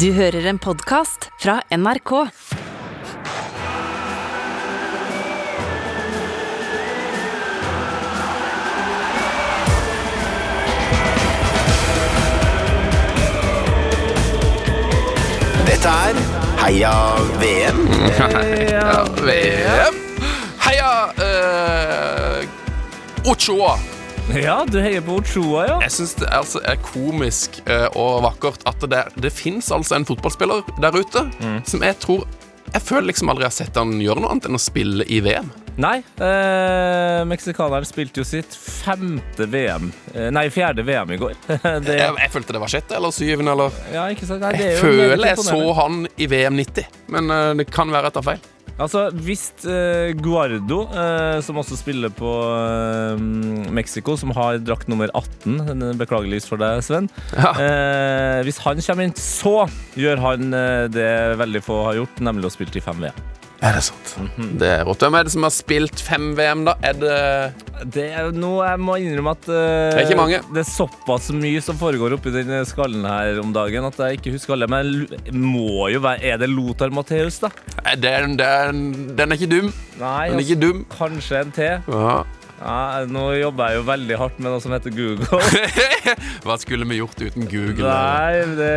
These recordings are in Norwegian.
Du hører en podkast fra NRK. Dette er Heia VM. Heia VM. Heia uh, Ochoa. Ja, du heier på Ochoa, ja. Jeg syns det altså er komisk eh, og vakkert at det, det fins altså en fotballspiller der ute som jeg tror Jeg føler liksom aldri jeg har sett han gjøre noe annet enn å spille i VM. Nei, eh, meksikaneren spilte jo sitt femte VM eh, Nei, fjerde VM i går. det, Jeg, jeg følte det var sjette eller syvende eller ja? Nei, det Jeg føler jeg så han i VM 90, men eh, det kan være jeg tar feil. Altså, hvis eh, Guardo, eh, som også spiller på eh, Mexico, som har drakt nummer 18 Beklageligvis for deg, Sven. Ja. Eh, hvis han kommer inn, så gjør han eh, det veldig få har gjort, nemlig å spille i fem VM. Er det sant? Det er rått. Hvem er det som har spilt fem VM, da? Er det Det er noe jeg må innrømme at uh, Det er ikke mange. Det er såpass mye som foregår oppi den skallen her om dagen at jeg ikke husker alle. Men må jo være Er det Lothar Matheus, da? Nei, den, den, den er ikke dum. Nei, Den er ikke altså, dum. kanskje en til. Ja. Ja, nå jobber jeg jo veldig hardt med noe som heter Google. Hva skulle vi gjort uten Google? Nei, det,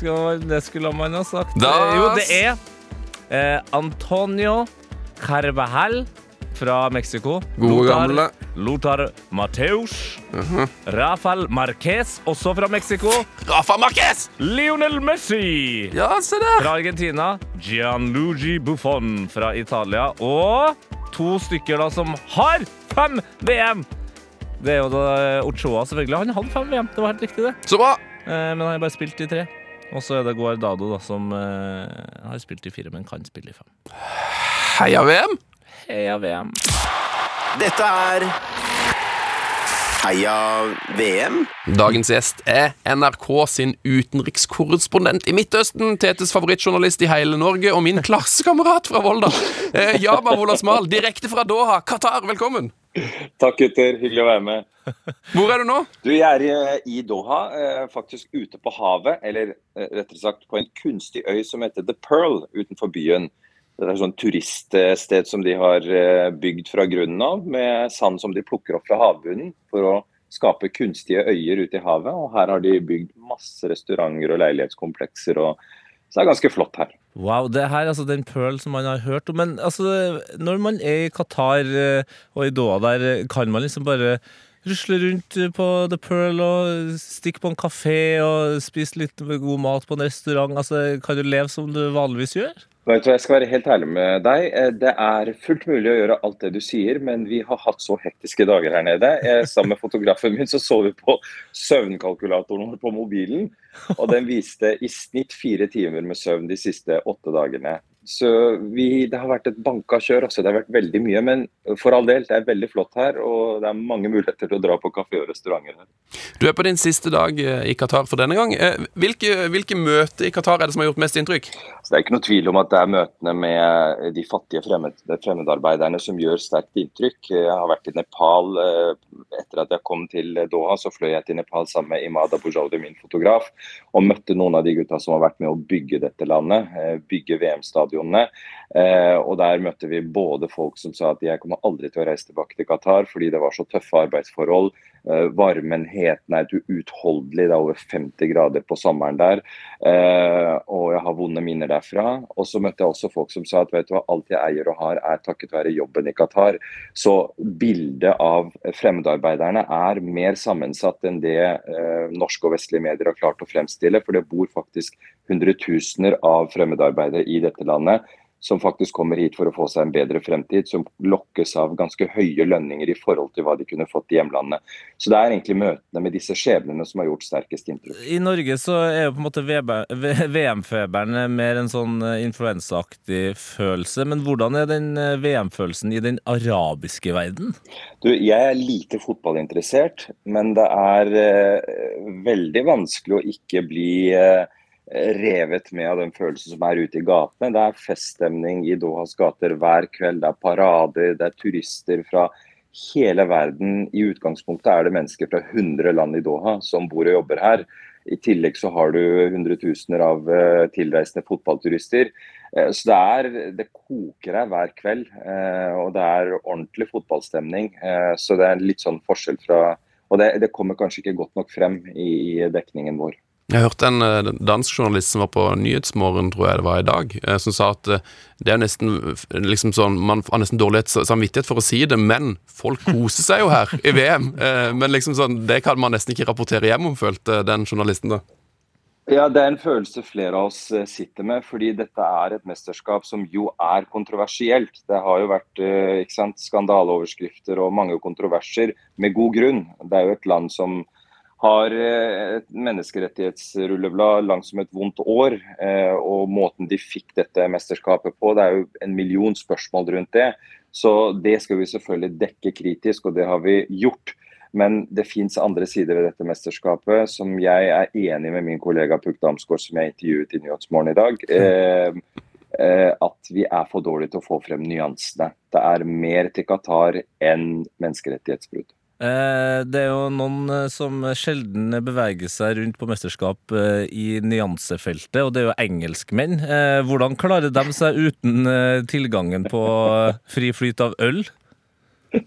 skal, det skulle man ha sagt. Da- Jo, det er eh, Antonio Carvajal fra Mexico. Gode gamle. Lothar Mateus. Rafael Marquez, også fra Mexico. Rafa Marquez! Lionel Messi Ja, se der. fra Argentina. Gianluigi Buffon fra Italia. Og to stykker da som har fem VM! Det er jo da Ochoa, selvfølgelig. Han hadde fem VM, det var helt riktig, det. Så bra. Eh, men han har bare spilt i tre. Og så er det Guardado, da, som eh, har spilt i fire, men kan spille i fem. Heia VM. Heia VM. Dette er Heia VM. Dagens gjest er NRK sin utenrikskorrespondent i Midtøsten, Tetes favorittjournalist i hele Norge og min klassekamerat fra Volda. Eh, Yama Wolasmal, direkte fra Doha, Qatar. Velkommen. Takk, gutter. Hyggelig å være med. Hvor er du nå? Du, Jeg er i, i Doha, eh, faktisk ute på havet, eller eh, rettere sagt på en kunstig øy som heter The Pearl utenfor byen. Det er et sånn turiststed som de har eh, bygd fra grunnen av, med sand som de plukker opp fra havbunnen for å skape kunstige øyer ute i havet. Og her har de bygd masse restauranter og leilighetskomplekser, og så det er ganske flott her. Wow, det her er altså den Pearl som man har hørt om. Men altså, når man er i Qatar eh, og i Doha der, kan man liksom bare rusle rundt eh, på The Pearl og stikke på en kafé og spise litt god mat på en restaurant? Altså, kan du leve som du vanligvis gjør? Jeg skal være helt ærlig med deg. Eh, Det er fullt mulig å gjøre alt det du sier, men vi har hatt så hektiske dager her nede. Jeg, sammen med fotografen min så så vi på søvnkalkulatoren på mobilen, og den viste i snitt fire timer med søvn de siste åtte dagene. Så vi, Det har vært et banka kjør. altså Det har vært veldig mye. Men for all del, det er veldig flott her, og det er mange muligheter til å dra på kafé og restauranter her. Du er på din siste dag eh, i Qatar for denne gang. Eh, Hvilke, hvilke møter i Qatar er det som har gjort mest inntrykk? Så Det er ikke noe tvil om at det er møtene med de fattige fremmed, fremmedarbeiderne som gjør sterkt inntrykk. Jeg har vært i Nepal eh, etter at jeg kom til Doha. Så fløy jeg til Nepal sammen med Imad Bujaudi min fotograf, og møtte noen av de gutta som har vært med å bygge dette landet, eh, bygge VM-stadionene. Eh, Og der møtte vi både folk som sa at jeg kommer aldri til å reise tilbake til Qatar fordi det var så tøffe arbeidsforhold. Eh, Varmen, heten er uutholdelig, det er over 50 grader på sommeren der. Eh, og jeg har vonde minner derfra. Og så møtte jeg også folk som sa at vet du hva, alt jeg eier og har er takket være jobben i Qatar. Så bildet av fremmedarbeiderne er mer sammensatt enn det norske og vestlige medier har klart å fremstille. For det bor faktisk hundretusener av fremmedarbeidere i dette landet som faktisk kommer hit for å få seg en bedre fremtid, som lokkes av ganske høye lønninger i forhold til hva de kunne fått i hjemlandet. Så det er egentlig møtene med disse skjebnene som har gjort sterkest inntrykk. I Norge så er jo på en måte VM-feberen mer en sånn eh, influensaaktig følelse. Men hvordan er den eh, VM-følelsen i den arabiske verden? Du, jeg er lite fotballinteressert, men det er eh, veldig vanskelig å ikke bli eh, revet med av den følelsen som er ute i gatene. Det er feststemning i Dohas gater hver kveld. Det er parader, det er turister fra hele verden. I utgangspunktet er det mennesker fra 100 land i Doha som bor og jobber her. I tillegg så har du hundretusener av eh, tilreisende fotballturister. Eh, Så det, er, det koker her hver kveld, eh, og det er ordentlig fotballstemning. Så det er litt sånn forskjell fra Og det, det kommer kanskje ikke godt nok frem i dekningen vår. Jeg hørte en eh, dansk journalist som var på Nyhetsmorgen, tror jeg det var i dag, eh, som sa at eh, det er nesten liksom sånn Man har nesten dårlig samvittighet for å si det, men folk koser seg jo her i VM. Men liksom sånn, det kan man nesten ikke rapportere hjem om, følte den journalisten da. Ja, Det er en følelse flere av oss sitter med, fordi dette er et mesterskap som jo er kontroversielt. Det har jo vært ikke sant, skandaleoverskrifter og mange kontroverser, med god grunn. Det er jo et land som har eh, et menneskerettighetsrulleblad langt som et vondt år. eh, Og måten de fikk dette mesterskapet på, det er jo en million spørsmål rundt det. Så det skal vi selvfølgelig dekke kritisk, og det har vi gjort. Men det fins andre sider ved dette mesterskapet som jeg er enig med min kollega Puk Damsgaard, som jeg intervjuet i Nyhetsmorgen i dag. Eh, at vi er for dårlige til å få frem nyansene. Det er mer til Qatar enn menneskerettighetsbrudd. Eh, Det er jo noen eh, som sjelden beveger seg rundt på mesterskap eh, i nyansefeltet, og det er jo engelskmenn. Hvordan klarer de seg uten tilgangen på fri flyt av øl?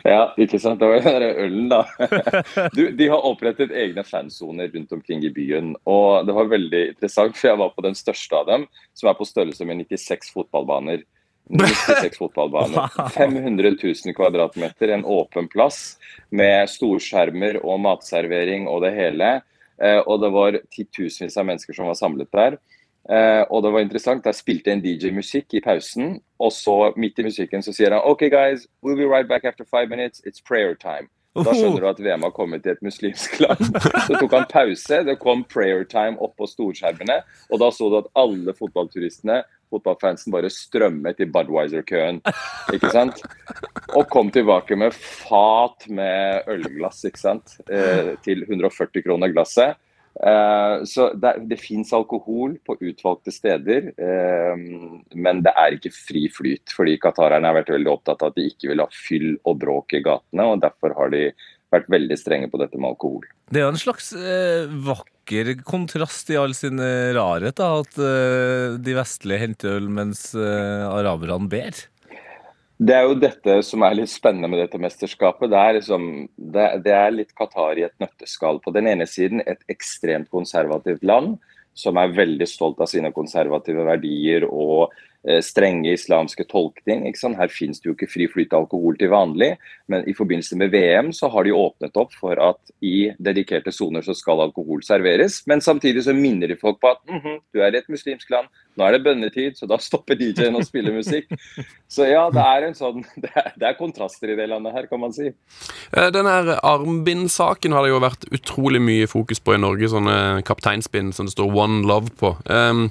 Ja, ikke sant. Det var den ølen, da. Du, de har opprettet egne fansoner rundt omkring i byen. Og det var veldig interessant, for jeg var på den største av dem, som er på størrelse med 96 fotballbaner. 96 fotballbaner. 500 000 kvadratmeter, en åpen plass med storskjermer og matservering og det hele. Eh, og det var titusenvis av mennesker som var samlet der. Eh, og det var interessant, Der spilte en DJ musikk i pausen, og så midt i musikken så sier han OK, guys, we'll be right back after five minutes. It's prayer time. Da skjønner du at VM har kommet til et muslimsk land. Så tok han pause, det kom prayer time opp på storskjermene, og da så du at alle fotballturistene, fotballfansen, bare strømmet i Budwiser-køen. Ikke sant? Og kom tilbake med fat med ølglass, ikke sant, eh, til 140 kroner glasset. Eh, så det, det fins alkohol på utvalgte steder, eh, men det er ikke fri flyt. Fordi qatarerne har vært veldig opptatt av at de ikke vil ha fyll og bråk i gatene, og derfor har de vært veldig strenge på dette med alkohol. Det er jo en slags eh, vakker kontrast i all sin eh, rarhet, da, at eh, de vestlige henter øl mens eh, araberne ber. Det er jo dette som er litt spennende med dette mesterskapet. Det er, liksom, det, det er litt Qatar i et nøtteskall. På den ene siden et ekstremt konservativt land som er veldig stolt av sine konservative verdier og strenge islamske tolkning. Ikke sant? Her finnes det jo ikke fri flyt av alkohol til vanlig, men i forbindelse med VM så har de åpnet opp for at i dedikerte soner så skal alkohol serveres. Men samtidig så minner de folk på at mhm, du er i et muslimsk land, nå er det bønnetid, så da stopper DJ-en å spille musikk. Så ja, det er en sånn det er, det er kontraster i det landet her, kan man si. Eh, Den her armbindsaken har det jo vært utrolig mye fokus på i Norge. Sånne kapteinspinn som det står 'One Love' på. Ehm,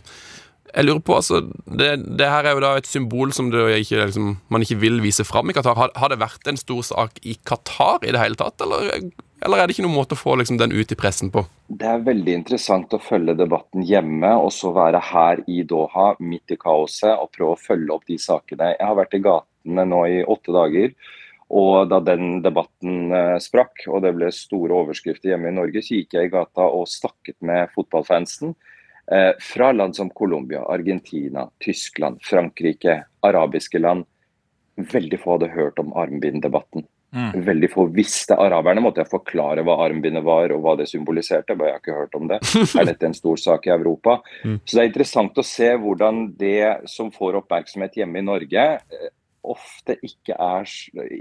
jeg lurer på, altså det, det her er jo da et symbol som ikke, liksom, man ikke vil vise fram i Qatar. Har, har det vært en stor sak i Qatar i det hele tatt, eller, eller er det ikke noen måte å få liksom, den ut i pressen på? Det er veldig interessant å følge debatten hjemme, og så være her i Doha midt i kaoset og prøve å følge opp de sakene. Jeg har vært i gatene nå i åtte dager. Og da den debatten eh, sprakk, og det ble store overskrifter hjemme i Norge, så gikk jeg i gata og snakket med fotballfansen. Eh, fra land som Colombia, Argentina, Tyskland, Frankrike, arabiske land. Veldig få hadde hørt om armbinddebatten. Veldig få visste. Araberne måtte jeg forklare hva armbindet var og hva det symboliserte. Bare jeg har ikke hørt om det. Er dette en stor sak i Europa? Så det er interessant å se hvordan det som får oppmerksomhet hjemme i Norge, eh, ofte ikke er,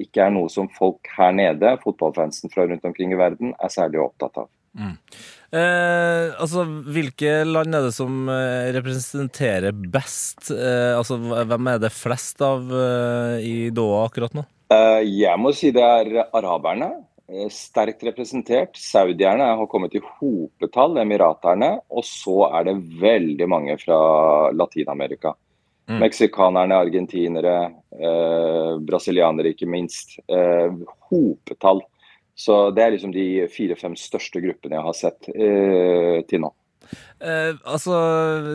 ikke er noe som folk her nede, fotballfansen fra rundt omkring i verden, er særlig opptatt av. Eh, altså, hvilke land er det som eh, representerer best? Eh, altså, hvem er det flest av eh, i Doha akkurat nå? Eh, Jeg må si det er araberne. eh, Sterkt representert. Saudierne har kommet i hopetall, emiraterne. Og så er det veldig mange fra Latin-Amerika. Mm. Meksikanerne, argentinere, eh, brasilianere ikke minst. Eh, hopetall. Så det er liksom de fire-fem største gruppene jeg har sett eh, til nå. Eh, altså,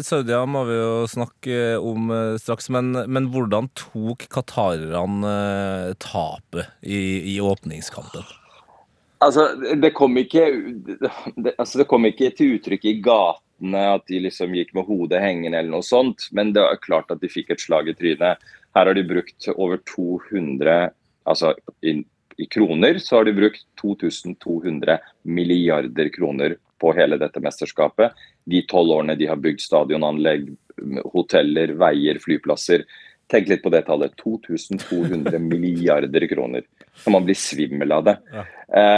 Saudia må vi jo snakke om eh, straks, men, men hvordan tok qatarerne eh, tapet i, i åpningskampen? Altså, det kom ikke det, altså, det kom ikke til uttrykk i gatene at de liksom gikk med hodet hengende eller noe sånt, men det er klart at de fikk et slag i trynet. Her har de brukt over 200 Altså i, i kroner så har de brukt 2200 milliarder kroner på hele dette mesterskapet. De tolv årene de har bygd stadionanlegg, hoteller, veier, flyplasser. Tenk litt på det tallet. 2200 milliarder kroner. Så man blir svimmel av det. Ja.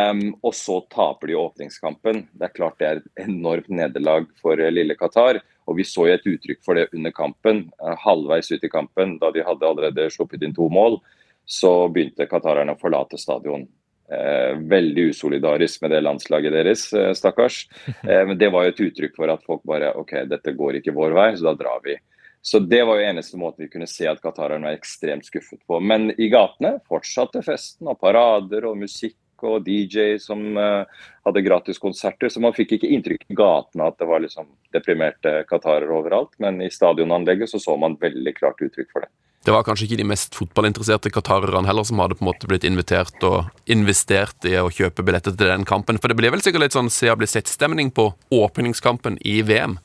Um, og så taper de åpningskampen. Det er klart det er et enormt nederlag for eh, lille Qatar. Og vi så jo et uttrykk for det under kampen. Eh, halvveis ut i kampen, da de hadde allerede sluppet inn to mål, så begynte qatarerne å forlate stadion. Eh, veldig usolidarisk med det landslaget deres, eh, stakkars. Eh, men det var jo et uttrykk for at folk bare OK, dette går ikke vår vei, så da drar vi. Så det var jo eneste måten vi kunne se at qatarerne var ekstremt skuffet på. Men i gatene fortsatte festen og parader og musikk og DJ som eh, hadde gratis konserter. Så man fikk ikke inntrykk i gatene at det var liksom deprimerte qatarere overalt. Men i stadionanlegget så så man veldig klart uttrykk for det. Det var kanskje ikke de mest fotballinteresserte qatarerne heller som hadde på en måte blitt invitert og investert i å kjøpe billetter til den kampen. For det ble vel sikkert litt sånn se bli sett-stemning på åpningskampen i VM.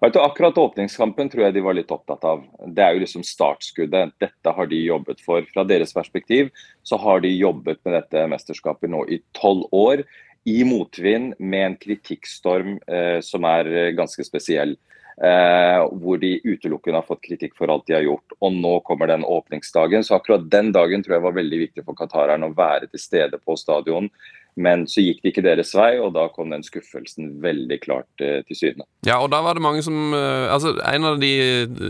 Du, akkurat åpningskampen tror jeg de var litt opptatt av. Det er jo liksom startskuddet. Dette har de jobbet for. Fra deres perspektiv så har de jobbet med dette mesterskapet nå i tolv år. I motvind med en kritikkstorm eh, som er eh, ganske spesiell. Eh, hvor de utelukkende har fått kritikk for alt de har gjort. Og nå kommer den åpningsdagen. Så akkurat den dagen tror jeg var veldig viktig for qatarerne å være til stede på stadion. Men så gikk det ikke deres vei, og da kom den skuffelsen veldig klart eh, til syne. Ja, og da var det mange som eh, Altså, en av de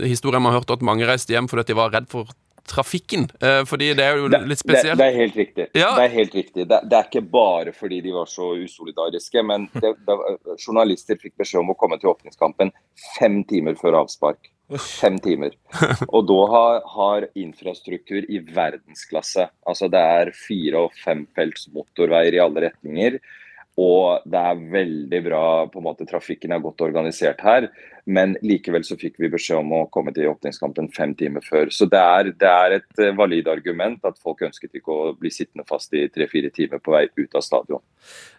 historiene man har hørt, at mange reiste hjem fordi at de var redd for trafikken. Eh, fordi det er jo litt litt det, spesielt. det er helt riktig. Ja. Det er helt riktig. Det, det er ikke bare fordi de var så usolidariske, men det, det, journalister fikk beskjed om å komme til åpningskampen fem timer før avspark. Fem timer. Og da har, har infrastruktur i verdensklasse. Altså det er fire- og femfelts motorveier i alle retninger. Og det er veldig bra på en måte Trafikken er godt organisert her. Men likevel så fikk vi beskjed om å komme til åpningskampen fem timer før. Så det er, det er et eh, valid argument at folk ønsket ikke å bli sittende fast i tre-fire timer på vei ut av stadion.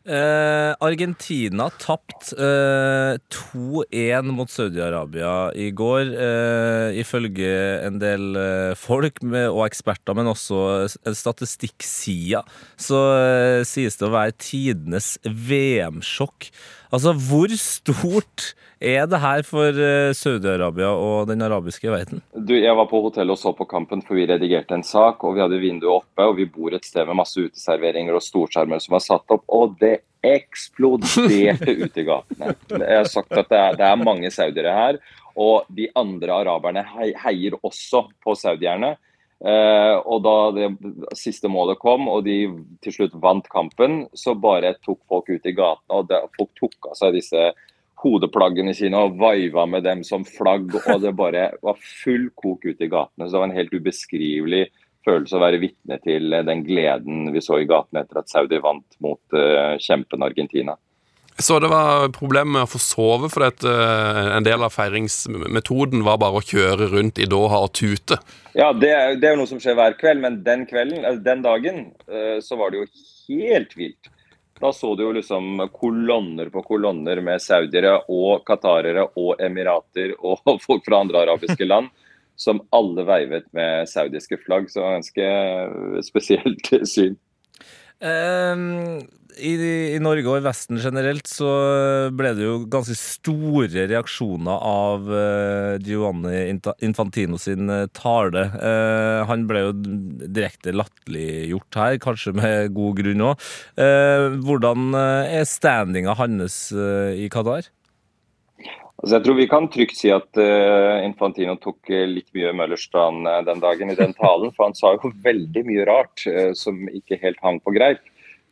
Eh, Argentina tapte eh, 2-1 mot Saudi-Arabia i går, eh, ifølge en del eh, folk med, og eksperter, men også statistikksida. Så eh, sies det å være tidenes VM-sjokk. Altså, hvor stort er det her for eh, Saudi-Arabia og den arabiske verden? Du, jeg var på hotellet og så på kampen, for vi redigerte en sak. og Vi hadde vinduet oppe, og vi bor et sted med masse uteserveringer og storskjermer som var satt opp. Og det eksploderte ute i gatene. Jeg har sagt at det er, det er mange saudiere her. Og de andre araberne heier også på saudierne. Eh, og da det siste målet kom, og de til slutt vant kampen, så bare tok folk ut i gatene, og det, folk tok av seg disse hodeplaggene sine og vaiva med dem som flagg, og det bare var full kok ute i gatene. Så det var en helt ubeskrivelig følelse å være vitne til den gleden vi så i gatene etter at Saudi vant mot uh, kjempen Argentina. Så det var problemer med å få sove, for at, eh, en del av feiringsmetoden var bare å kjøre rundt i Doha og tute. Ja, det er, det er jo noe som skjer hver kveld, men den kvelden, den dagen, eh, så var det jo helt vilt. Da så du jo liksom kolonner på kolonner med saudiere og qatarere og emirater og folk fra andre arabiske land som alle veivet med saudiske flagg. Så det var ganske spesielt syn. Ehm, i, I Norge og i Vesten generelt så ble det jo ganske store reaksjoner av uh, Giovanni Infantino sin eh, tale. Uh, han ble jo direkte latterliggjort her, kanskje med god grunn òg. hvordan eh, er standinga hans i Qatar? Altså jeg tror vi kan trygt si at uh, Infantino tok eh, litt mye Møllerstrand uh, den dagen i den talen. For han sa jo veldig mye rart som ikke helt hang på greip.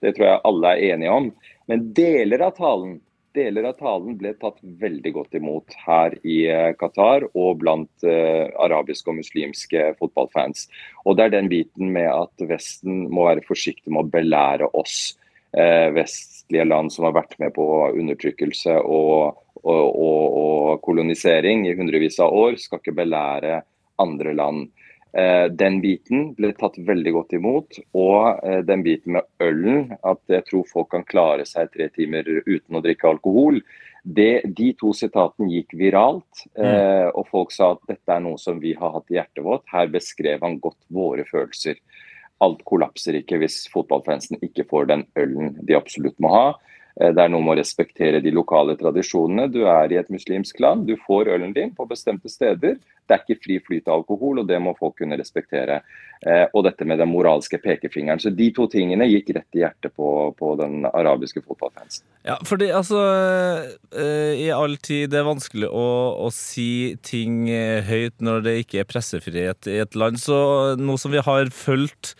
Det tror jeg alle er enige om. Men deler av talen deler av talen ble tatt veldig godt imot her i Qatar og blant arabiske og muslimske fotballfans. Og det er den biten med at Vesten må være forsiktig med å belære oss vestlige land som har vært med på undertrykkelse og, og, og, og kolonisering i hundrevis av år, skal ikke belære andre land. Eh, Den biten ble tatt veldig godt imot. Og eh, den biten med ølen, at jeg tror folk kan klare seg tre timer uten å drikke alkohol. Det, de to sitatene gikk viralt, eh, og folk sa at dette er noe som vi har hatt i hjertet vårt. Her beskrev han godt våre følelser. Alt kollapser ikke hvis fotballfansen ikke får den ølen de absolutt må ha. Eh, Det er noe med å respektere de lokale tradisjonene. Du er i et muslimsk land, du får ølen din på bestemte steder. Det er ikke fri flyt av alkohol, og det må folk kunne respektere. Eh, Og dette med den moralske pekefingeren. Så de to tingene gikk rett i hjertet på, på den arabiske fotballfansen. Ja, fordi altså eh, I all tid det er vanskelig å, å si ting høyt når det ikke er pressefrihet i et land. Så nå som vi har fulgt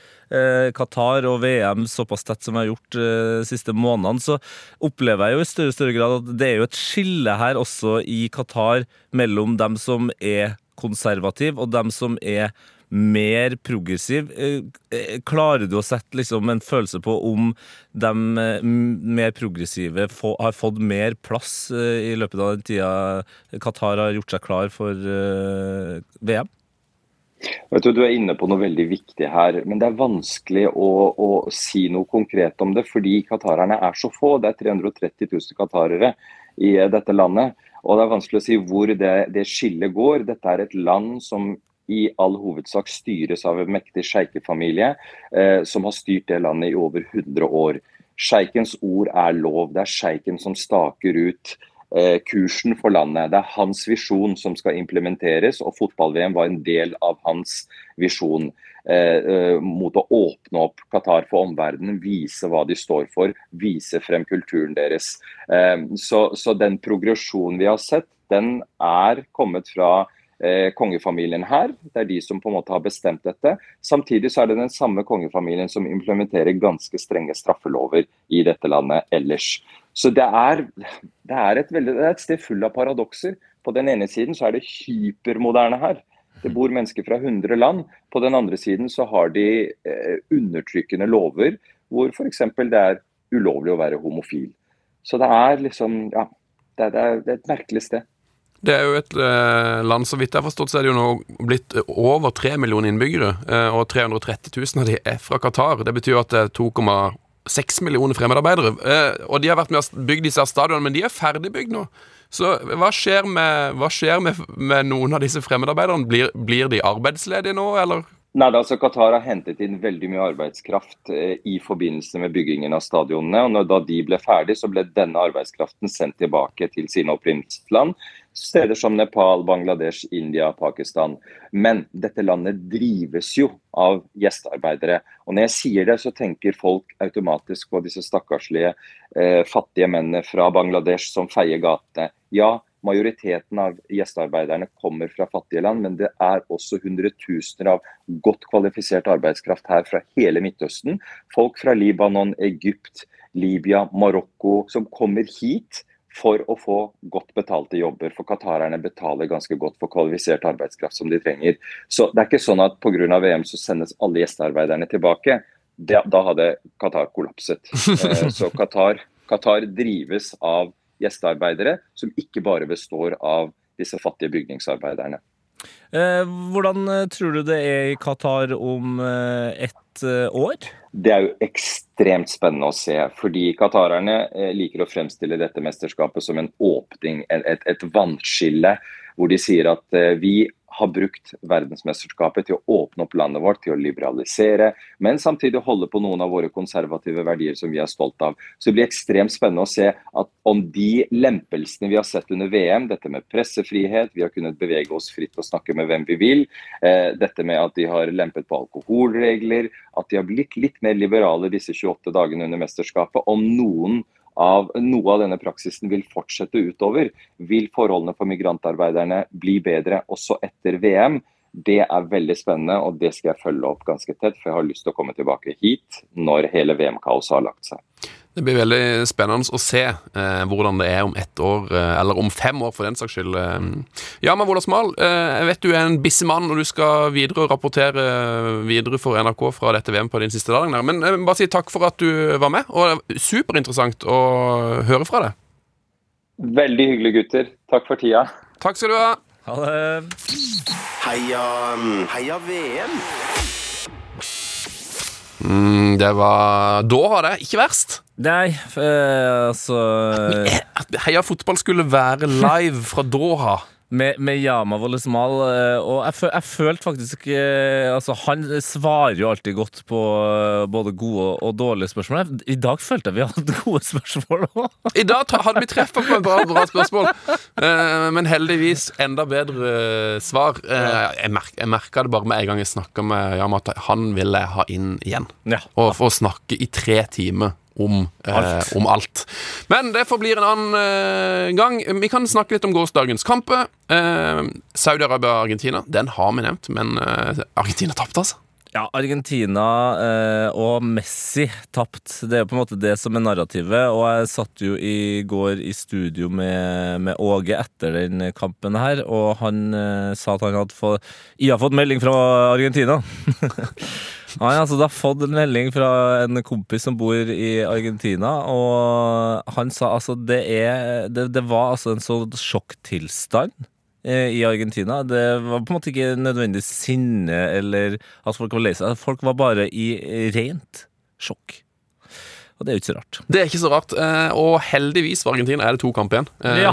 Qatar og VM såpass tett som vi har gjort eh, de siste månedene, så opplever jeg jo i større og større grad at det er jo et skille her også i Qatar mellom dem som er konservative og dem som er mer progressiv. Eh, eh, Klarer du å sette liksom en følelse på om de eh, mer progressive har fått mer plass eh, i løpet av den tida Qatar har gjort seg klar for eh, VM? Vet du, du er inne på noe veldig viktig her, men det er vanskelig å, å si noe konkret om det, fordi qatarerne er så få. Det er 330 000 qatarere i eh, dette landet. Og det er vanskelig å si hvor det, det skillet går. Dette er et land som i all hovedsak styres av en mektig sjeikefamilie, eh, som har styrt det landet i over 100 år. Sjeikens ord er lov. Det er sjeiken som staker ut kursen for landet. Det er hans visjon som skal implementeres, og fotball-VM var en del av hans visjon eh, eh, mot å åpne opp Qatar for omverdenen, vise hva de står for, vise frem kulturen deres. Eh, så, så den progresjonen vi har sett, den er kommet fra eh, kongefamilien her. Det er de som på en måte har bestemt dette. Samtidig så er det den samme kongefamilien som implementerer ganske strenge straffelover i dette landet ellers. Så det er, det er, veldig, det er et sted full av paradokser. På den ene siden så er det hypermoderne her. Det bor mennesker fra 100 land. På den andre siden så har de eh, undertrykkende lover hvor f.eks. det er ulovlig å være homofil. Så det er liksom Ja. Det er, det er, det et merkelig sted. Det er jo et eh, land, så vidt jeg har forstått, så er det jo nå blitt over 3 millioner innbyggere. Eh, og 330 000 av de er fra Qatar. Det betyr at det er 2,6 millioner fremmedarbeidere. Eh, og de har vært med å bygge disse stadionene, men de er ferdigbygd nå. Så hva skjer med, hva skjer med, med noen av disse fremmedarbeiderne? Blir, blir de arbeidsledige nå, eller? Nei, altså Qatar har hentet inn veldig mye arbeidskraft eh, i forbindelse med byggingen av stadionene. og når, Da de ble ferdig, så ble denne arbeidskraften sendt tilbake til sine opprinnelsesland. Steder som Nepal, Bangladesh, India, Pakistan. Men dette landet drives jo av gjestearbeidere. Og når jeg sier det, så tenker folk automatisk på disse stakkarslige eh, fattige mennene fra Bangladesh som feier gatene. Ja, Majoriteten av gjestearbeiderne kommer fra fattige land, men det er også hundretusener av godt kvalifisert arbeidskraft her fra hele Midtøsten. Folk fra Libanon, Egypt, Libya, Marokko som kommer hit for å få godt betalte jobber. For qatarerne betaler ganske godt for kvalifisert arbeidskraft som de trenger. Så det er ikke sånn at pga. VM så sendes alle gjestearbeiderne tilbake. Da hadde Qatar kollapset. Eh, Så Qatar, Qatar drives av gjestearbeidere som ikke bare består av disse fattige bygningsarbeiderne. Eh, hvordan eh, tror du det er i Qatar om eh, ett år? Det er jo ekstremt spennende å se, fordi qatarerne liker å fremstille dette mesterskapet som en åpning, et, et, et vannskille, hvor de sier at vi har brukt verdensmesterskapet til å åpne opp landet vårt, til å liberalisere, men samtidig holde på noen av våre konservative verdier som vi er stolt av. Så det blir ekstremt spennende å se at om de lempelsene vi har sett under VM, dette med pressefrihet, vi har kunnet bevege oss fritt og snakke med hvem vi vil, eh, dette med at de har lempet på alkoholregler, at de har blitt litt mer liberale disse 28 dagene under mesterskapet, om noen av noe av denne praksisen vil fortsette utover, vil forholdene for migrantarbeiderne bli bedre også etter VM. Det er veldig spennende, og det skal jeg følge opp ganske tett. For jeg har lyst til å komme tilbake hit når hele VM-kaoset har lagt seg. Det blir veldig spennende å se eh, hvordan det er om ett år, eh, eller om fem år for den saks skyld. Eh. Ja, men Vola Smal, eh, jeg vet du er en busy mann og du skal videre og rapportere videre for NRK fra dette VM på din siste dag. der. Men jeg vil bare si takk for at du var med, og det er superinteressant å høre fra deg. Veldig hyggelig, gutter. Takk for tida. Takk skal du ha. Ha det. Heia, heia VM. Mm, det var Da var det ikke verst. Nei, eh, altså At Heia fotball skulle være live fra Doha. Med, med Yama Wollesmal. eh, Og jeg, føl, jeg følte faktisk eh, Altså, han svarer jo alltid godt på eh, både gode og dårlige spørsmål. I dag følte jeg vi hadde gode spørsmål òg. I dag ta- hadde vi treffer på et bra, bra spørsmål, Eh, men heldigvis enda bedre eh, svar. Eh, jeg, merk, jeg merka det bare med en gang jeg snakka med Yama, at han ville jeg ha inn igjen. Ja. Og få snakke i tre timer om eh, Alt. om alt. Men det forblir en annen eh, gang. Vi kan snakke litt om gårsdagens kamper. Eh, Saudi-Arabia-Argentina, den har vi nevnt, men eh, Argentina tapte, altså. Ja, Argentina eh, og Messi tapt. Det er jo på en måte det som er narrativet. Og jeg satt jo i går i studio med, med Åge etter den kampen her, og han eh, sa at han hadde fått Jeg har fått melding fra Argentina. Han har altså har fått en melding fra en kompis som bor i Argentina, og han sa altså det er Det, det var altså en sånn sjokktilstand eh, i Argentina. Det var på en måte ikke nødvendig sinne eller at folk var lei seg. Folk var bare i rent sjokk. Og det er jo ikke så rart. Det er ikke så rart. eh, Og heldigvis for Argentina er det to kamper igjen. Eh, Ja.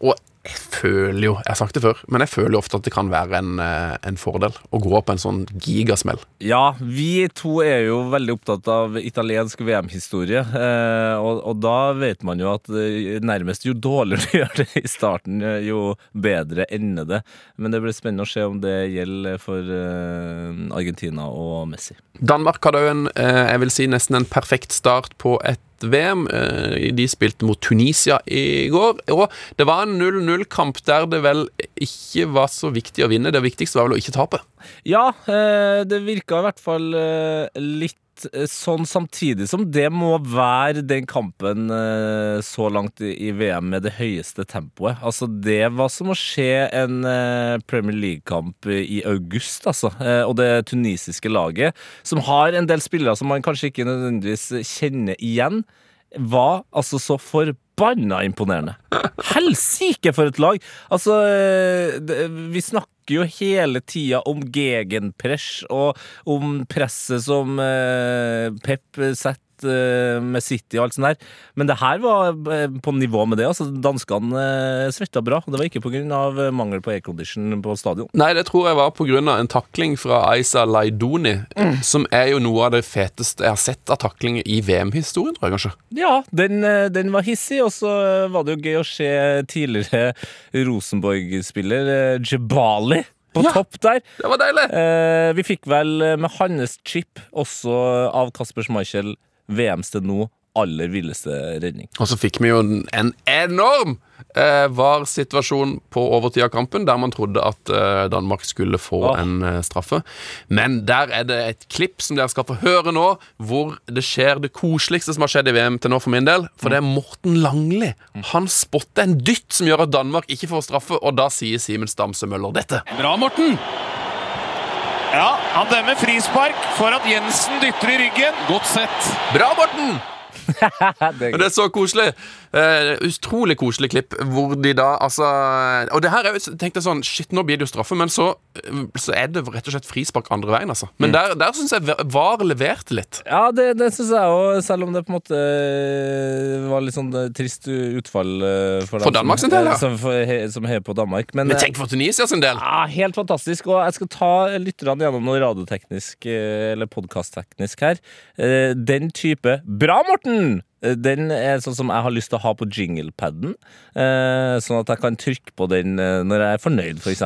Og jeg føler jo, jeg har sagt det før, men jeg føler jo ofte at det kan være en, eh, en fordel å gå på en sånn gigasmell. Ja, vi to er jo veldig opptatt av italiensk VM-historie. Eh, og, og da vet man jo at eh, nærmest jo dårligere du gjør det i starten, jo bedre ender det. Men det blir spennende å se om det gjelder for Argentina og Messi. Danmark hadde jo en, jeg vil si nesten en perfekt start på et VM. Eh, De spilte mot Tunisia i går, og det var en 0-0-kamp der det vel ikke var så viktig å vinne. Det viktigste var vel å ikke tape. Ja, eh, det virka i hvert fall eh, litt sånn samtidig som det må være den kampen eh, så langt i VM med det høyeste tempoet. Altså, det var som å se en eh, Premier League-kamp i august, altså. Eh, Og det tunisiske laget, som har en del spillere som man kanskje ikke nødvendigvis kjenner igjen, var altså så forbanna imponerende. Helsike for et lag! Altså, eh, vi snakker jo hele tida om gegenpress og om presset som eh, Pep setter med City og alt sånt der. Men det her var eh, på nivå med det. altså Danskene eh, svetta bra. og Det var ikke pga. mangel på aircondition på stadion. Nei, det tror jeg var pga. en takling fra Aisa Laidoni, som er jo noe av det feteste jeg har sett av taklinger i VM-historien, tror jeg kanskje. Ja, den, eh, den var hissig, og så eh, var det jo gøy å se tidligere Rosenborg-spiller eh, Jebali på Ja. topp der. Det var deilig! Eh, vi fikk vel eh, med hans chip også av Kasper Schmeichel VMs til nå aller villeste redning. Og så fikk vi jo en, en enorm eh, VAR-situasjon på overtid av kampen, der man trodde at eh, Danmark skulle få oh. en eh, straffe. Men der er det et klipp som dere skal få høre nå, hvor det skjer det koseligste som har skjedd i VM til nå for min del. For det er Morten Langli. Han spotter en dytt som gjør at Danmark ikke får straffe, og da sier Simen Stamse Møller dette. Bra, Morten. Ja, han dømmer frispark for at Jensen dytter i ryggen. Godt sett. Bra, Morten! det er det er så koselig. Eh, utrolig koselig klipp hvor de da altså Og det her er jo tenkte jeg sånn Shit, nå blir det jo straffe, men så, eh, så er det rett og slett frispark andre veien, altså. Men der, der syns jeg VAR leverte litt. Ja, det, det syns jeg òg, selv om det på en måte eh, var litt sånn trist utfall for, For Danmark sin del, ja. som, som heier på Danmark. Men, Men tenk for Tunisia sin del. Ja, helt fantastisk. Og jeg skal ta lytterne gjennom noe radioteknisk eller podkastteknisk her. Den type Bra, Morten! Eh, Den er sånn som jeg har lyst til å ha på jinglepaden. eh, Sånn at jeg kan trykke på den eh, når jeg er fornøyd, f.eks.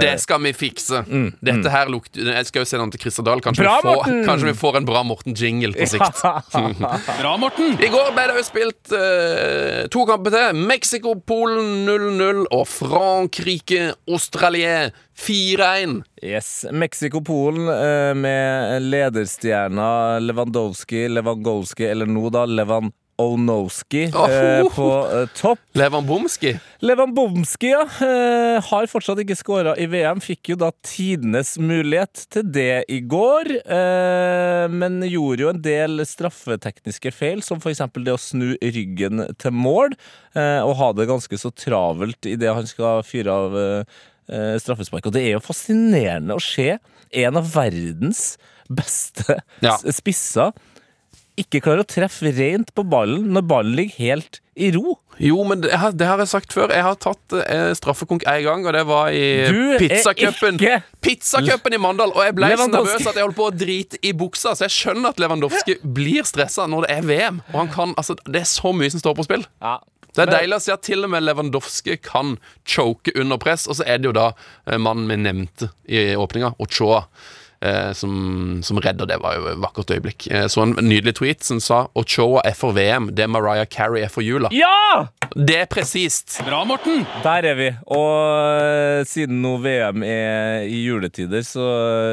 Det skal vi fikse. Dette her lukter Jeg skal jo se den til Christer Dahl. Kanskje, Mm, Bra, vi får, kanskje vi får en bra Morten-jingle på sikt. Bra, Morten. I går ble det jo spilt eh, to kamper til. Mexico-Polen 0-0 og Frankrike-Australie 4-1. Yes, Mexico-Polen eh, med lederstjerna Lewandowski, Lewandowski, eller nå da Lewandowski Åh. eh, på eh, topp. Levanbomski? Levanbomski, ja, eh, har fortsatt ikke skåra i VM. Fikk jo da tidenes mulighet til det i går. Eh, men gjorde jo en del straffetekniske feil, som f.eks. det å snu ryggen til mål. Eh, og ha det ganske så travelt idet han skal fyre av straffespark. Og det er jo fascinerende å se en av verdens beste Ja. spisser ikke klarer å treffe rent på ballen når ballen ligger helt i ro. Jo, men det det har jeg sagt før. Jeg har tatt eh, straffekonk én gang, og det var i pizzacupen. Pizzacupen i Mandal. Og jeg ble så nervøs at jeg holdt på å drite i buksa. Så jeg skjønner at Lewandowski blir stressa når det er VM. Og han kan, altså, det er så mye som står på spill. Ja. Det er Men- deilig å si at til og med Lewandowski kan choke under press. Og så er det jo da eh, mannen vi nevnte i åpninga, Ochoa. Eh, som, som redder. Det var jo et vakkert øyeblikk. Eh, så en nydelig tweet som sa Ochoa er for VM, det Mariah Carey er for jula. Ja! Det er presist. Bra, Morten! Der er vi. Og eh, siden nå VM er i juletider, så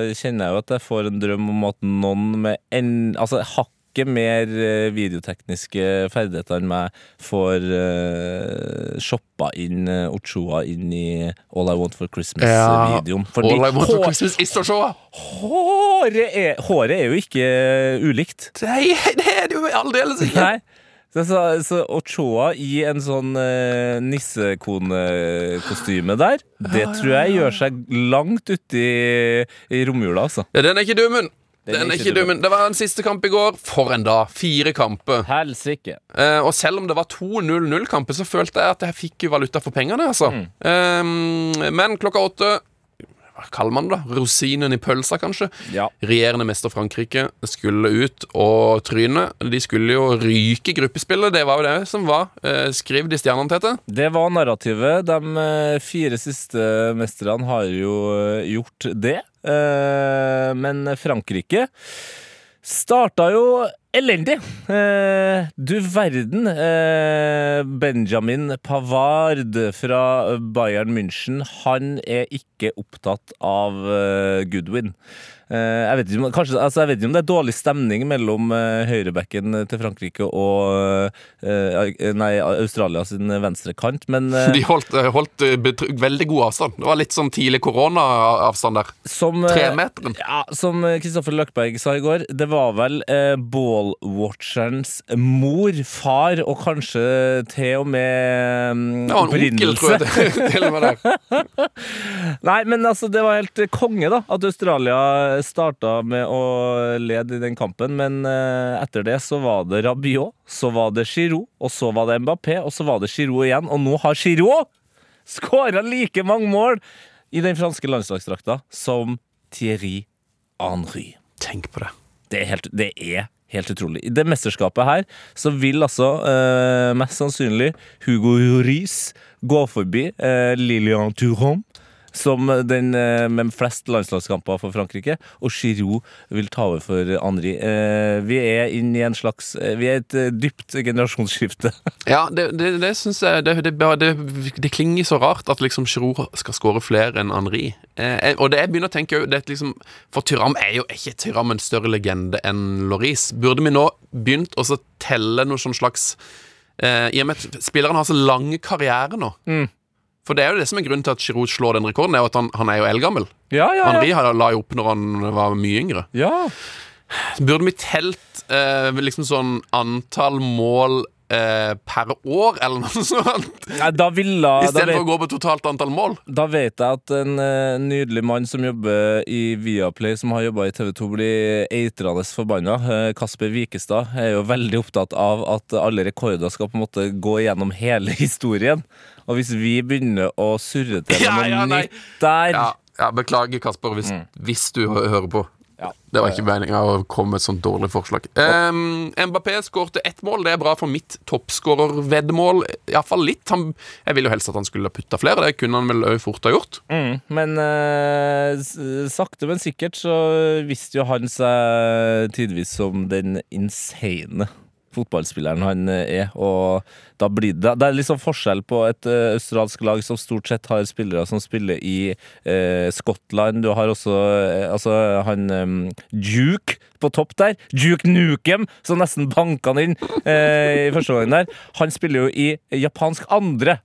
eh, kjenner jeg jo at jeg får en drøm om at noen med en, altså hakket mer eh, videotekniske ferdigheter enn meg får uh, shoppa inn eh, Ochoa inn i All I Want for Christmas-videoen. Ja, All I want for Christmas is Ochoa. håret, er, håret er jo ikke ulikt. Nei, det er det jo aldeles ikke. Nei. Så, så, så Ochoa i en sånn uh, nissekonekostyme der, det tror jeg gjør seg langt uti i romjula, altså. Ja, den er ikke dummen. Den Den er ikke dum. Det var en siste kamp i går. For en dag. Fire kamper. Helsike. Eh, og selv om det var to 0-0-kamper, så følte jeg at jeg fikk valuta for pengene, altså. Eh, men klokka åtte Hva kaller man det? da? Rosinen i pølsa, kanskje? Ja. Regjerende mester Frankrike skulle ut og tryne. De skulle jo ryke gruppespillet, det var jo det som var eh, skrevet i stjernene, Tete. Det var narrativet. De eh, fire siste mesterne har jo eh, gjort det. Eh, Men Frankrike starta jo elendig. Eh, Du verden. eh, Benjamin Pavard fra Bayern München, han er ikke opptatt av Goodwin. Eh, Jeg vet, ikke kanskje, altså jeg vet ikke om det er dårlig stemning mellom eh, høyrebekken til Frankrike og eh, nei, Australia sin venstrekant, men De holdt, holdt veldig god avstand. Det var litt sånn tidlig koronaavstand der. som Tremeteren. Ja, som Kristoffer Løkberg sa i går, det var vel eh, ballwatcherens mor, far og kanskje til og med mm, Det en onkel, tror jeg. opprinnelse. til og med der. Nei, men altså, det var helt konge, da, at Australia starta med å lede i den kampen. Men eh, etter det så var det Rabiot, så var det Giroud, og så var det Mbappé, og så var det Giroud igjen. Og nå har Giroud skåra like mange mål i den franske landslagsdrakta som Thierry Henry. Tenk på det. Det er helt, det er helt utrolig. I det mesterskapet her så vil altså eh, mest sannsynlig Hugo Lloris gå forbi eh, Lilian Thuram som den eh, med flest landslagskamper for Frankrike, og Giroud vil ta over for Henri. Eh, vi er inne i en slags eh, Vi er et dypt generasjonsskifte. Ja, det, det, det syns jeg det, det, klinger så rart at liksom Giroud skal skåre flere enn Henri. Eh, og det jeg begynner å tenke det liksom, For Tyram er jo ikke Tyram en større legende enn Loris. Burde vi nå begynt å telle noe sånn slags eh, I og med at spillerne har så lange karriere nå. For det er jo det som er grunnen til at Giroud slår den rekorden, er jo at han, han er jo eldgammel. Ja, ja, Henri har- la jo opp når han var mye yngre. ja. Burde vi telt eh, liksom sånn antall mål eh, per år, eller noe sånt? Nei, Da ville Istedenfor å gå på totalt antall mål? Da vet jeg at en eh, nydelig mann som jobber i Viaplay, som har jobba i TV 2, blir eitrende forbanna. Eh, Kasper Vikestad er jo veldig opptatt av at alle rekorder skal på en måte gå gjennom hele historien. Og hvis vi begynner å surre til Ja, noe ja, nytt der Ja, ja beklager, Kasper, hvis, hvis du hører på. Ja. Det var ikke meninga å komme med et sånt dårlig forslag. Um, Mbappé skårte ett mål. Det er bra for mitt toppskårerveddemål. Iallfall litt. Han, jeg ville jo helst at han skulle ha putta flere. Det kunne han vel òg fort ha gjort. Mm, men uh, sakte, men sikkert så visste jo han seg tidvis som den insane fotballspilleren han eh, er. Og da blir det Det er liksom forskjell på et eh, australsk lag som stort sett har spillere som spiller i eh, Skottland. Du har også eh, altså han eh, Duke på topp der. Duke Nukem, som nesten banka han inn i første gangen der. Han spiller jo i japansk andre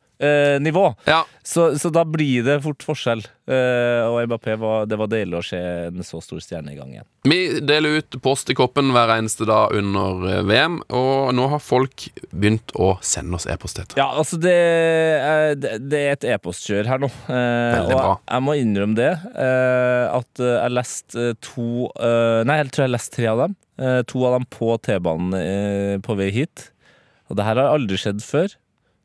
nivå. Ja. Så, så da blir det fort forskjell. Eh, og Mbappé var, det var deilig å se en så stor stjerne i gang igjen. Vi deler ut post i koppen hver eneste dag under eh, VM, og nå har folk begynt å sende oss e-post. Ja, altså det, er- det det er et e-postkjør her nå. Eh, Veldig bra. jeg må innrømme det. Eh, at eh, jeg leste eh, to eh, Nei, jeg tror jeg leste tre av dem. Eh, to av dem på T-banen eh, på vei hit. Og det her har aldri skjedd før.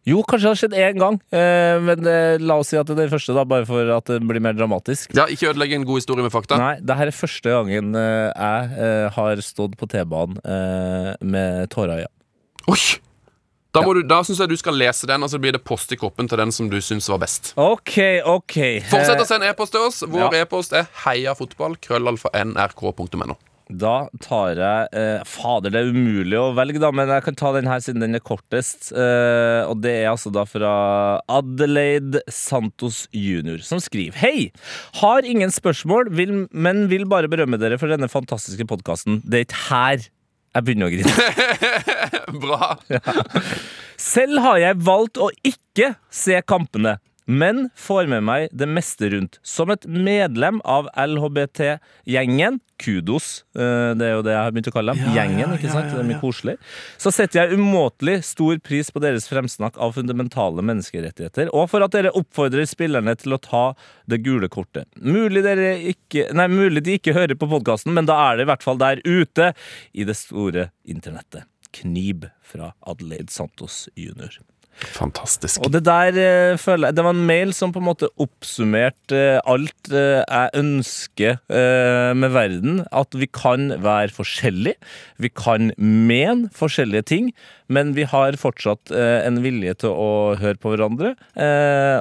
Jo, kanskje det har skjedd én gang, eh, men eh, la oss si at det er den første, da, bare for at det blir mer dramatisk. Ja, Ikke ødelegg en god historie med fakta. Nei, det her er første gangen eh, jeg har stått på T-banen eh, med tårer i øya. Oi! Da, ja. du, da syns jeg du skal lese den, og så blir det post i koppen til den som du syns var best. OK, OK. Fortsett å sende e-post til oss. Vår ja. e-post er heiafotball. Da tar jeg eh, Fader, det er umulig å velge, da, men jeg kan ta den her siden den er kortest. Eh, og det er altså da fra Adelaide Santos jr., som skriver Hei! Har ingen spørsmål, vil, men vil bare berømme dere for denne fantastiske podkasten. Det er ikke her jeg begynner å grine. Bra. Selv har jeg valgt å ikke se kampene, men får med meg det meste rundt. Som et medlem av LHBT-gjengen, kudos, eh, det er jo det jeg har begynt å kalle dem, gjengen, ikke sant? Det er mye koselig. Så setter jeg umåtelig stor pris på deres fremsnakk av fundamentale menneskerettigheter, og for at dere oppfordrer spillerne til å ta det gule kortet. Mulig, ikke, nei, mulig de ikke hører på podkasten, men da er det i hvert fall der ute i det store internettet. Knib fra Adelaide Santos jr. Fantastisk. Og det der eh, føler jeg Det var en mail som på en måte oppsummerte eh, alt eh, jeg ønsker med verden. At vi kan være forskjellige. Vi kan mene forskjellige ting. Men vi har fortsatt en vilje til å høre på hverandre.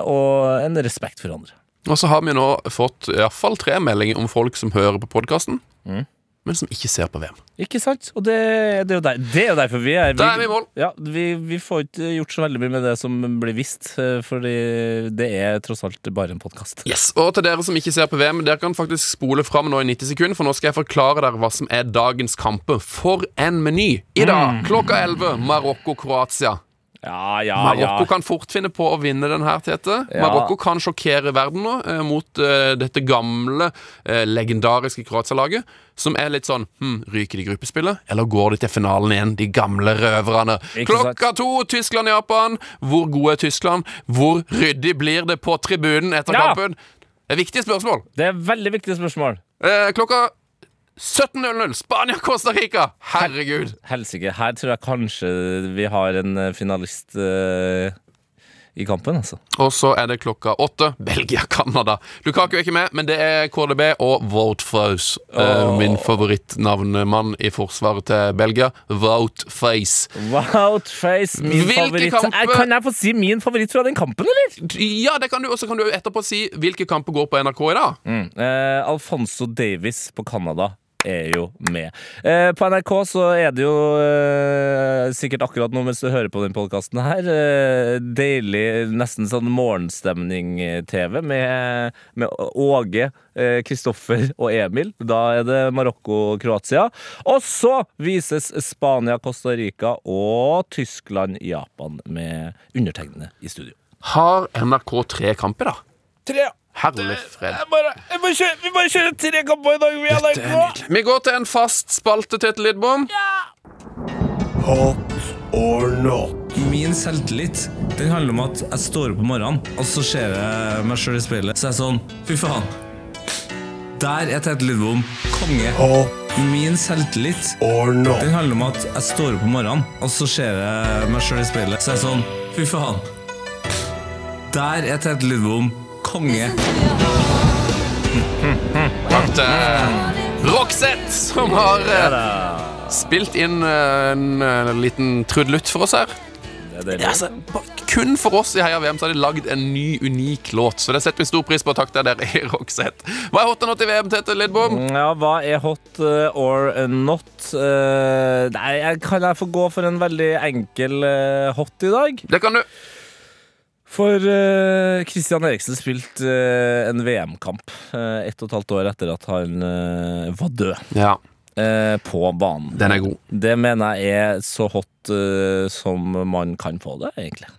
Og en respekt for hverandre. Og så har vi nå fått iallfall tre meldinger om folk som hører på podkasten, Mm. Men som ikke ser på VM. Ikke sant? Og det, det, er, jo der, det er jo derfor vi er Da er vi i mål. Ja, vi, vi får ikke gjort så veldig mye med det som blir visst. eh, Fordi det er tross alt bare en podkast. Yes, Og til dere som ikke ser på VM, dere kan faktisk spole fram nå i 90 sekunder, for nå skal jeg forklare dere hva som er dagens kamper. For en meny! I dag klokka 11 Marokko-Kroatia. Ja, ja, Marokko ja. kan fort finne på å vinne den her, Tete. Marokko kan sjokkere verden nå eh, mot eh, dette gamle, eh, legendariske Kroatia-laget. Som er litt sånn hm, Ryker de gruppespillet, eller går de til finalen igjen, de gamle røverne? Klokka to, Tyskland-Japan. Hvor gode er Tyskland? Hvor ryddig blir det på tribunen etter kampen? Det er viktige spørsmål. Det er veldig viktige spørsmål. Eh, klokka 17.00, Spania-Costa Rica. Herregud. Helsike, her tror jeg kanskje vi har en eh, finalist uh, i kampen, altså. Og så er det klokka åtte. Belgia-Canada. Lukaku er ikke med, men det er KDB og Wout Oh. Uh, min favorittnavnemann i forsvaret til Belgia. Wout Face. Min Hvilke favoritt. Eh, Kan jeg få si min favoritt fra den kampen, eller? Ja, det kan du. Og så kan du etterpå si hvilke kamper går på NRK i dag. Eh, Alfonso Davis på Canada er jo med. Eh, på NRK så er det jo eh, sikkert akkurat nå mens du hører på den podkasten her, eh, deilig, nesten sånn morgenstemning-TV med, med Åge, eh, Kristoffer og Emil. Da er det Marokko-Kroatia. Og så vises Spania-Costa Rica og Tyskland-Japan med undertegnede i studio. Har NRK tre kamper, da? Tre! Herlig fred. Jeg bare, jeg bare kjører, vi bare kjører tre kamper i dag. Vi er Dette er nydelig. Vi går til en fast spalte, Tete Lidbom. Hot or not? Min selvtillit den handler om at jeg står opp om morgenen, og så ser jeg meg sjøl i speilet. Så er jeg sånn Fy faen. Der er Tete Lidbom konge. Hot Min selvtillit or not? den handler om at jeg står opp om morgenen, og så ser jeg meg sjøl i speilet. Så er jeg sånn Fy faen. Der er Tete Lidbom konge. Takk til Roxette, som har eh, spilt inn eh, en eh, liten trudelutt for oss her. Det er deilig. Ja, altså, ba- kun for oss i Heia VM så har de lagd en ny, unik låt. Så det setter vi stor pris på. Takk til dere i Roxette. Hva er hot og not i VM, Tete Lidbom? Ja, hva er hot eh, or not? Eh, nei, jeg- kan jeg få gå for en veldig enkel eh, hot i dag? Det kan du. For uh, Christian Eriksen spilte uh, en VM-kamp uh, ett og et halvt år etter at han uh, var død Ja, eh, på banen. den er god. Det mener jeg er så hot eh, som man kan få det, egentlig.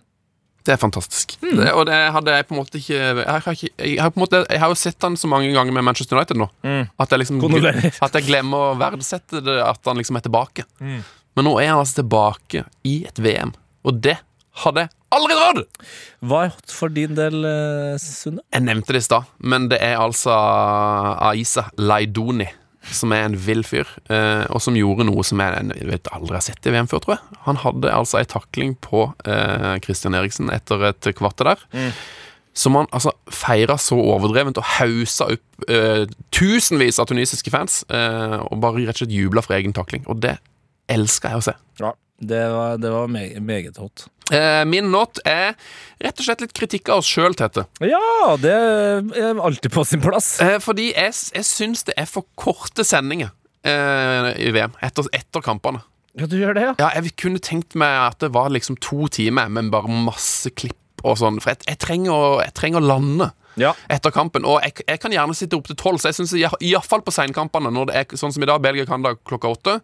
Det er fantastisk. Det, og det hadde jeg på en måte ikke Jeg har, ikke, jeg har, på en måte, jeg har jo sett han så mange ganger med Manchester United nå. At, jeg liksom, at jeg glemmer å verdsette det at han liksom er tilbake. Men nå er han altså tilbake i et VM, og det hadde aldri trodd! Hva er hot for din del, eh, Sunne? Jeg nevnte det i stad, men det er altså Aisa Laidoni. Som er en vill fyr, eh, og som gjorde noe som jeg, jeg vet aldri har sett i VM før, tror jeg. Han hadde altså ei takling på eh, Christian Eriksen etter et kvarter der. Som han altså feira så overdrevent og hausa opp eh, tusenvis av tunisiske fans. Eh, og bare rett og slett jubla for egen takling. Og det elsker jeg å se. Ja. Det var, det var meget, meget hot. Eh, min not er rett og slett litt kritikk av oss sjøl, Tete. Ja, det er alltid på sin plass. Eh, fordi jeg, jeg syns det er for korte sendinger eh, i VM etter, etter kampene. Ja, du gjør det, ja? Ja, jeg kunne tenkt meg at det var liksom to timer, men bare masse klipp og sånn. For jeg, jeg, trenger, å, jeg trenger å lande Ja. etter kampen. Og jeg, jeg kan gjerne sitte opp til tolv, så jeg syns iallfall på seinkampene, når det er sånn som i dag, Belgia-Canada klokka åtte,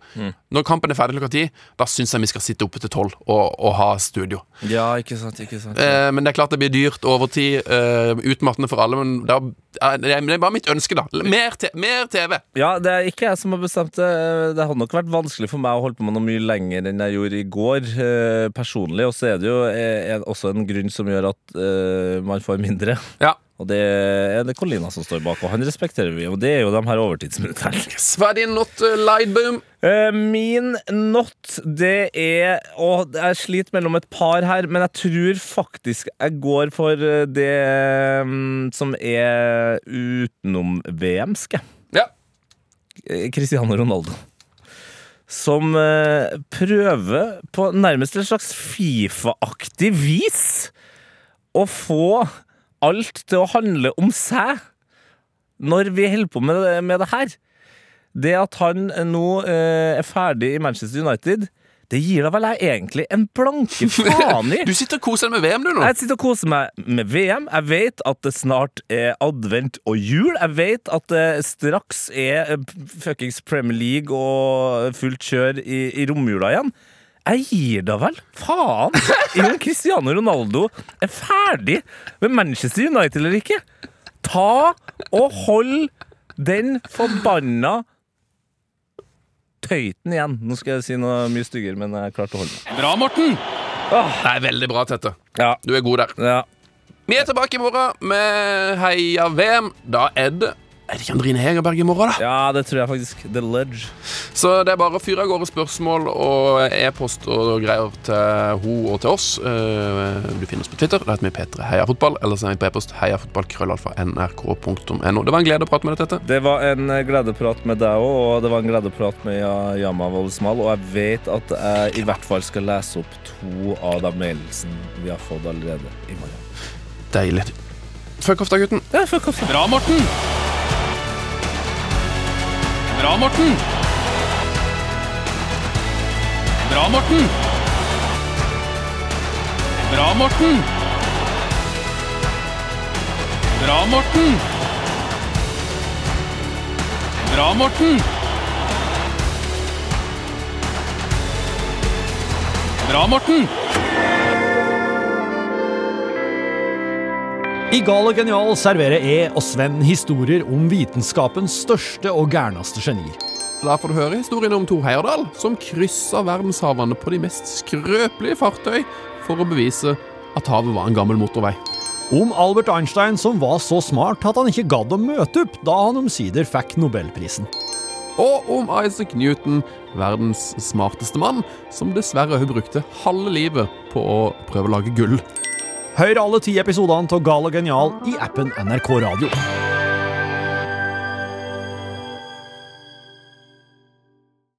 når kampen er ferdig klokka ti, da syns jeg vi skal sitte oppe til tolv og, og ha studio. Ja, ikke sant, ikke sant. Eh, men det er klart det blir dyrt overtid, eh, utmattende for alle, men er, eh, det er bare mitt ønske, da. Mer, te mer TV. Ja, det er ikke jeg som har bestemt det. Det hadde nok vært vanskelig for meg å holde på med noe mye lenger enn jeg gjorde i går, eh, personlig. Og så er det jo eh, også en grunn som gjør at eh, man får mindre. Ja. Og det er det Colina som står bak, og han respekterer vi. Og det er jo de her overtidsminuttene. Hva er din not, uh, Lightboom? Eh, Min not, det er Og jeg sliter mellom et par her, men jeg tror faktisk jeg går for eh, det mm, som er utenom VM-ske. Ja. Cristiano Ronaldo. Som prøver på nærmest et slags Fifa-aktig vis å få alt til å handle om seg når vi holder på med det, med det her. Det at han nå eh, er ferdig i Manchester United, det gir da vel jeg egentlig en blanke faen i. Du sitter og koser deg med VM, du, nå. Jeg sitter og koser meg med VM. Jeg vet at det snart er advent og jul. Jeg vet at det straks er eh, fuckings Premier League og fullt kjør i, i romjula igjen. Jeg gir da vel faen om Cristiano Ronaldo er ferdig med Manchester United eller ikke. Ta og hold den forbanna tøyten igjen. Nå skal jeg si noe mye styggere, men jeg klarte å holde meg. Bra, Morten! Det er veldig bra, Tette. Ja, Du er god der. ja. Vi er tilbake i morgen med Heia VM. Da er det Er det ikke Andrine Hegerberg i morgen, da? ja, det tror jeg faktisk. The Ledge. Så det er bare å fyre av gårde spørsmål og e-post og greier til hun og til oss. Eh, Du finner oss på Twitter. Da heter vi P3 Heia Fotball. Eller send på e-post heiafotballkrøllalfa.nrk.no. Det var en glede å prate med deg, Tete. Det var en gledeprat med deg òg, og det var en gledeprat med Ja- Yama Voldsmal. Og jeg vet at jeg i hvert fall skal lese opp to av de mailene vi har fått allerede i morgen. Deilig. Fuck off, da, gutten. Ja, fuck off, da. Bra, Morten! Bra, Morten! Bra, Morten! Bra, Morten! Bra, Morten! Bra, Morten! Bra, Morten! I Gal og genial serverer jeg og Sven historier om vitenskapens største og gærneste genier. Da får du høre historien om Thor Heyerdahl, som kryssa verdenshavene på de mest skrøpelige fartøy for å bevise at havet var en gammel motorvei. Om Albert Einstein som var så smart at han ikke gadd å møte opp da han omsider fikk nobelprisen. Og om Isaac Newton, verdens smarteste mann, som dessverre har brukte halve livet på å prøve å lage gull. Hør alle ti episodene av Gal og genial i appen NRK Radio.